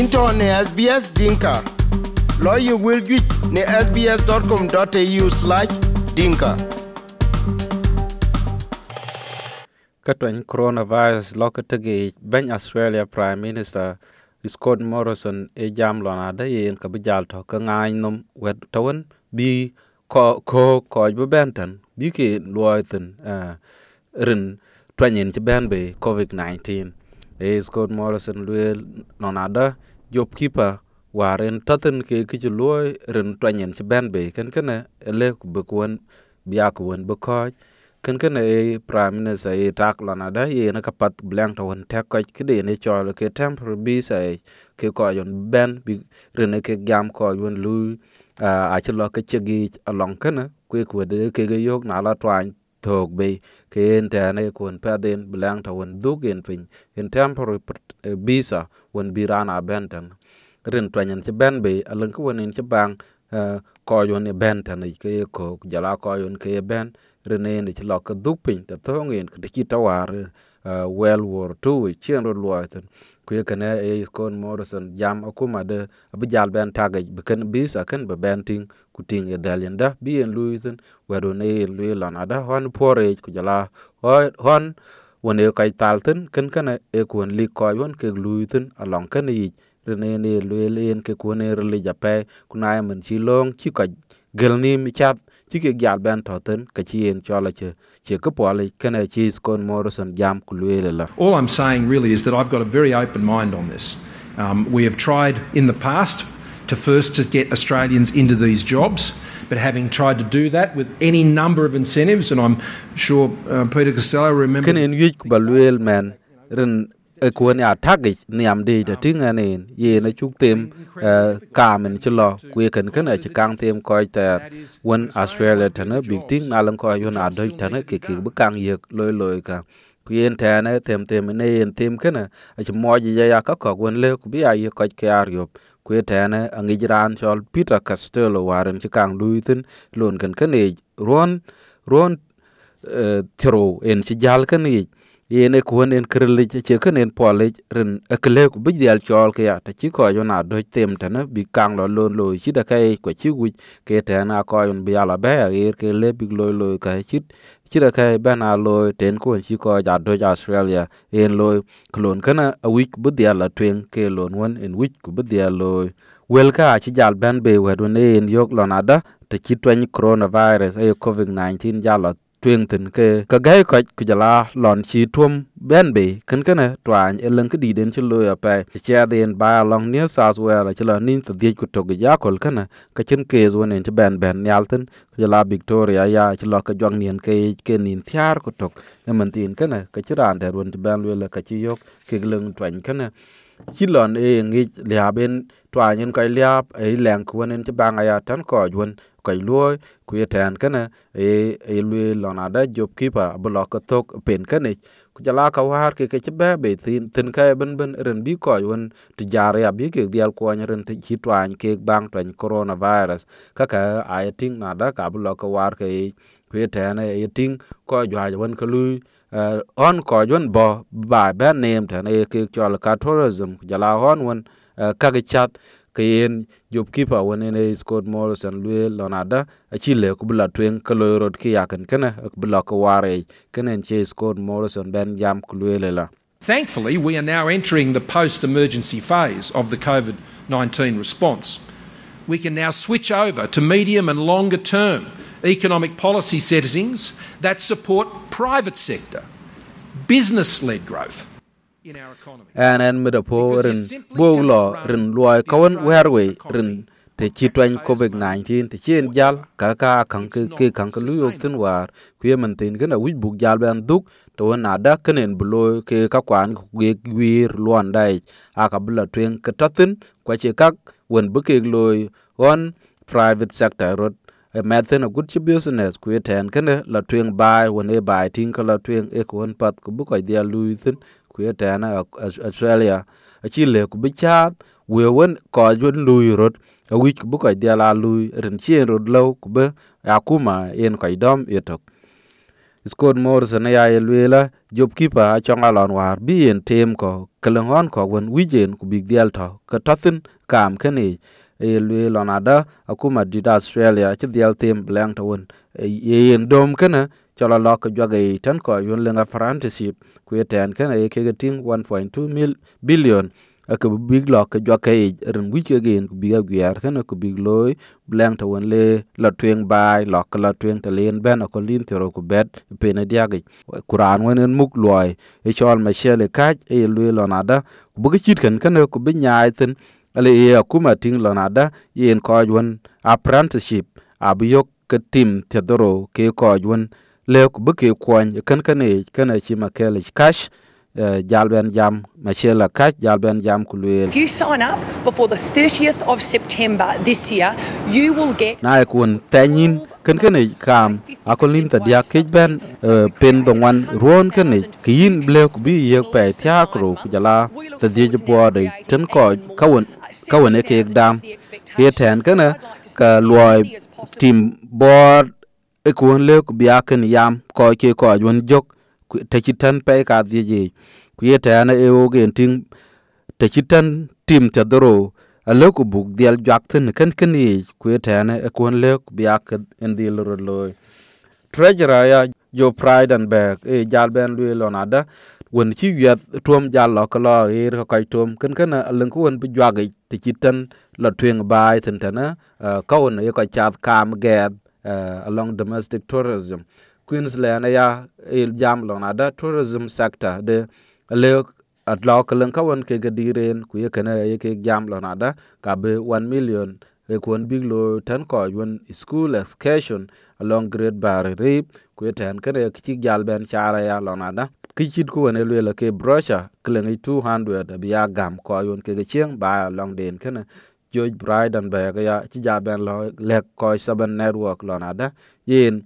into ne SBS Dinka. Lawyer will get ne sbs.com.au slash dinka. Katwany coronavirus lokatagi Ben Australia Prime Minister Scott Morrison e jam lona da yen ka bijal to ka ngany nom wet tawan bi ko ko ko bu benten bi ke luoyten uh, rin twanyen ci ben be covid-19 e Scott Morrison luel lona da job keeper waren tatin ke ki ci ren rin ci ben be. Ken kana ele ku be kwon biya ku won be ko ken ken e prime minister e tak lana da ye na kapat blank to won tek ko kide ne chol ke temper bi sai ke ko yon ben, bi rene ke gam ko won lu a chi lo ke chegi along kana ku ku de ke ge yok na la twany thok be ke en ta ne kun pa den blank to won anh en fin. In temporary visa e, won bi rana benten rin twanyen ci ben be alon e, ko won en ci bang ko yon e ben tan e, ke ko jala ko yon ke ben. Rene ne ci lo du duk pin ta anh ngin ka ci tawar well war two chien ro luatan ku ye kana e kon morrison jam akuma de abi jal ben kan bis akan be ben ting ku ting e dalien da bi en luiten wado ne lu lana da hon pore ku jala hon wone kai talten kan kana e kun li ko ke luiten along kan yi rene ne lu len ke kun ne rli jape kuna men chi long chi ka chat ci ke gyal ben toten ka ci en chola che che ko pole kana ci skon morrison jam ku la All I'm saying really is that I've got a very open mind on this. Um, we have tried in the past to first to get Australians into these jobs, but having tried to do that with any number of incentives, and I'm sure uh, Peter Costello remembers. Ken en yuj ku ba luel men ren e kuon ya tagi niam de de tinga nen ye na chuk tem ka men chlo ku ye ken ken ci kang tem ko ter won australia tana big ting na lan ko yo na do tana ke ke bu kang ye loy loy ka ku yen ta na tem tem ne yen tem ken a ci mo ji ya ka ko won le ku bi ya ye ko ke ar yop ku ye ta na angi ran chol peter castello waren ci kang luitin lon ken ken e ron ron tiro en ci jal ken yi yene kuon en krele che en pole ren ekle ku bi dial chol ke ya ta chi ko yo na do tem ta bi kang lo lon lo chi da kai ko chi gu ke ta na ko yon bi ala ba ya ke le bi lo lo ka chi chi da kai ba na lo ten ko chi ko ja do australia. En lo klon kana a week bu dial la twen ke lon won en week ku bi dial lo wel ka chi jal ben be we do en yok lo na da ta chi twen coronavirus e covid 19 jalo tin ke ka gai ka ku lon chi tuom ben be ken kana twan e lang di den chi lo ya pe che den ba long ne sa south wales chi la nin ta ku to ga kol kana ka chen ke zo ne chi ben ben yal tin ku victoria ya chi lo ka jong nien ke ke nin thiar ku tok e man tin ken ka chi ran der won ti ben le ka chi yok ke leng twan ken chi e ngi lia twa nyen kai lia e leng ku nen chi ya tan ko jun kai luo ku ye kana e e lu lon ada job keeper blo tok pen kana ku jala ka war ke ke be be tin tin ka ben ben, ren bi ko won ti jar ya bi ke dial ko ren ti chi twa ke bang twan corona virus ka ka ai ting na da, ka blo ka war ke ku te na e ting ko jwa won ka lu on ko won bo, ba ba nem te na ke chol ka tourism jala hon won eh, ka ge chat. Ke yen job keeper won ne Scott Morrison lwe lonada a chile ku rod ki Morrison ben jam ku la Thankfully, we are now entering the post emergency phase of the COVID 19 response. We can now switch over to medium and longer term economic policy settings that support private sector, business led growth in our economy. en en mi da po rin bo lo rin loy kawon werwe rin te chi twen covid 19 te chen jal ka ka kan ke ke kan ke lu yok tin war. Ku ye man tin gana wi bu jal ben duk to na da kenen bulo ke ka kwan ge wir luan dai. A ka bula twen ke tatin kwa che kak won bu ke loy on private sector rot. E methen a good business ku ye ten kene la twen bai won e bai tin ka la twen e ko on pat ku bu ko dia lu tin ku ye tɛɛna acuɛɛl ya aci le ku bi caat wee wen kɔɔc wen luui rot. Awic ku bi kɔc dyel a luui ren ci en rot lau ku bi akuma en kɔc dɔm itok Scott Morrison ya ye lwela job kipa achong alon war bi en tem ko keleng on ko wen wijen ku big dial to ka tathin kam kene ye lwela na da akuma dit Australia chi dial tem blank to wen. Ye en dom kene chola lo ka jwage tan ko yun lenga apprenticeship ku yeten kana ye ke ting 1.2 mil billion. Aka big lo ka jwa kai ren wi ke gen ku biga gwer kana ku big loy blank to won le la twen bai lo ka la twen to len ben ko lin tero ku bet pe na dia ge quran won en muk loy e chol ma shele ka e lu lo nada ku bu chit kan kana ku bi nyaay ten ale e akuma ting lo nada yen ko won apprenticeship abiyok ke tim tedoro ke ko won le ku bu ke kwon kan kane kana chi ma kele cash jalben jam machela kach jalben jam kulwel If you sign up before the 30th of September this year, you will get na kun tanyin kan kan kam akol lim ta dia kech ben pen dong wan ron kan kin ble ku bi ye pe thya kro ku jala ta di je po de ten ko kawon kawon e ke dam. Ye ten kan ka loy tim board e kun le ku yam ko ke ko won jok te chitan pe ka di ji ku ye ta na e o gen ting, te chitan tim te doro. A le ku buk dial jak tin ken kan ye, ku ye ta na e kon le ku en di lo lo treasurer ya jo pride and back e jal ben lu lo na da, won chi yet tuom jal lo ko lo e ko kai tuom ken ken, a len ku won bi jwa ge te chitan la twen bai tin ta na ka won ye ko chat kam uh, along domestic tourism. Queensland ya il jam lo na da tourism sector de le at lo kelen kawan ke gadiren ku ye kana ye ke jam lo na da ka be 1 million. E kon big lo tan ko yon school excursion along great barrier reef ku ye tan kana ki jal ben chara ya lo na da. Ki chit ku ne le ke brochure klengi 200 bi ya gam ko yon ke ge chieng ba long den kana George Bryden ba ya ci jaben lo le ko seven network lo na da yin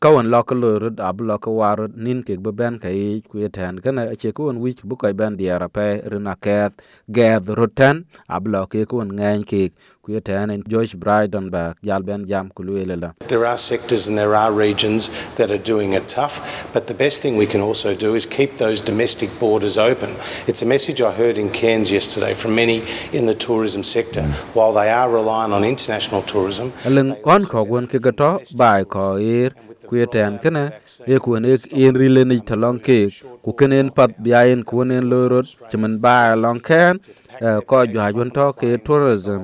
kawan lo ko lo ab lo ko war nin ke be ben kai ku ten kana che ko wi bu ko ben diara pe rina ket ged roten ab lo ke ko ngan ke ku ten en Josh Bryden ba jal ben jam ku le la There are sectors and there are regions that are doing it tough, but the best thing we can also do is keep those domestic borders open. It's a message I heard in Cairns yesterday from many in the tourism sector. While they are reliant on international tourism, leng on ko gon ke gato bai ko ir ku ten kana e ku ne in rile ni talong ke ku kenen pat biayen ku nen lorot chimen ba long ken ko ju ha to ke tourism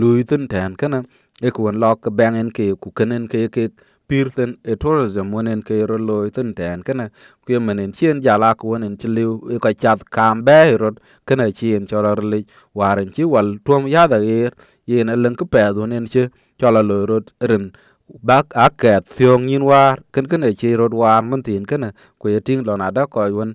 luitin ten kana e ku lo ka bengen ke ku kenen ke ke pirten e tourism wonen ke ro lo tin ten kana ku menen chien jala ku wonen chliu e ka chat kam be kana chien choror li waren chi wal tuom ya da yen leng ke pe wonen che chola lo rot ren bak aket thiong yin war ken ken e chi rod war mun tin kana ku ye ting lo na da ko won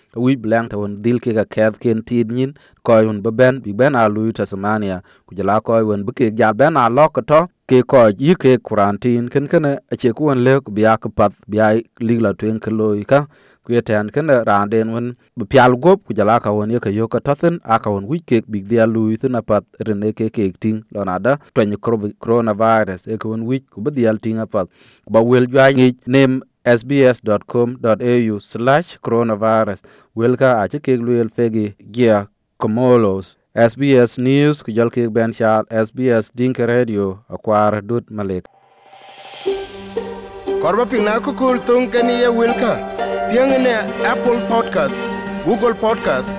wi blang ta won dil ke ga keth ken tid nyin ko yun be ben, bi ben a lu Tasmania ku jala ko won bi ke jal ben a lok to ke ko yi ke quarantine ken ken e, a che ku won le ku bi a ku pat bi a li la twen ke loy ka. Ku yeten kene randen won bi pyal gop ku jala ka won ye ke yo ka tathin a ka won wi ke big dia lu tin apat ren e ke ke ting da. Twen coronavirus e ko won wi ku bi dial ting pat. Ba wel jwa ni nem sbs.com.au slash coronavirus. Wilka aci kek lueel fegi gia komolos. Sbs news ku jɔl kek bɛn cal sbs dinke radio akuar dut malek. Korba piŋ na kökööl tung keni ye wilka piang ne apple podcast google podcast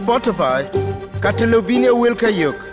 spotify kateleu ye wilka yök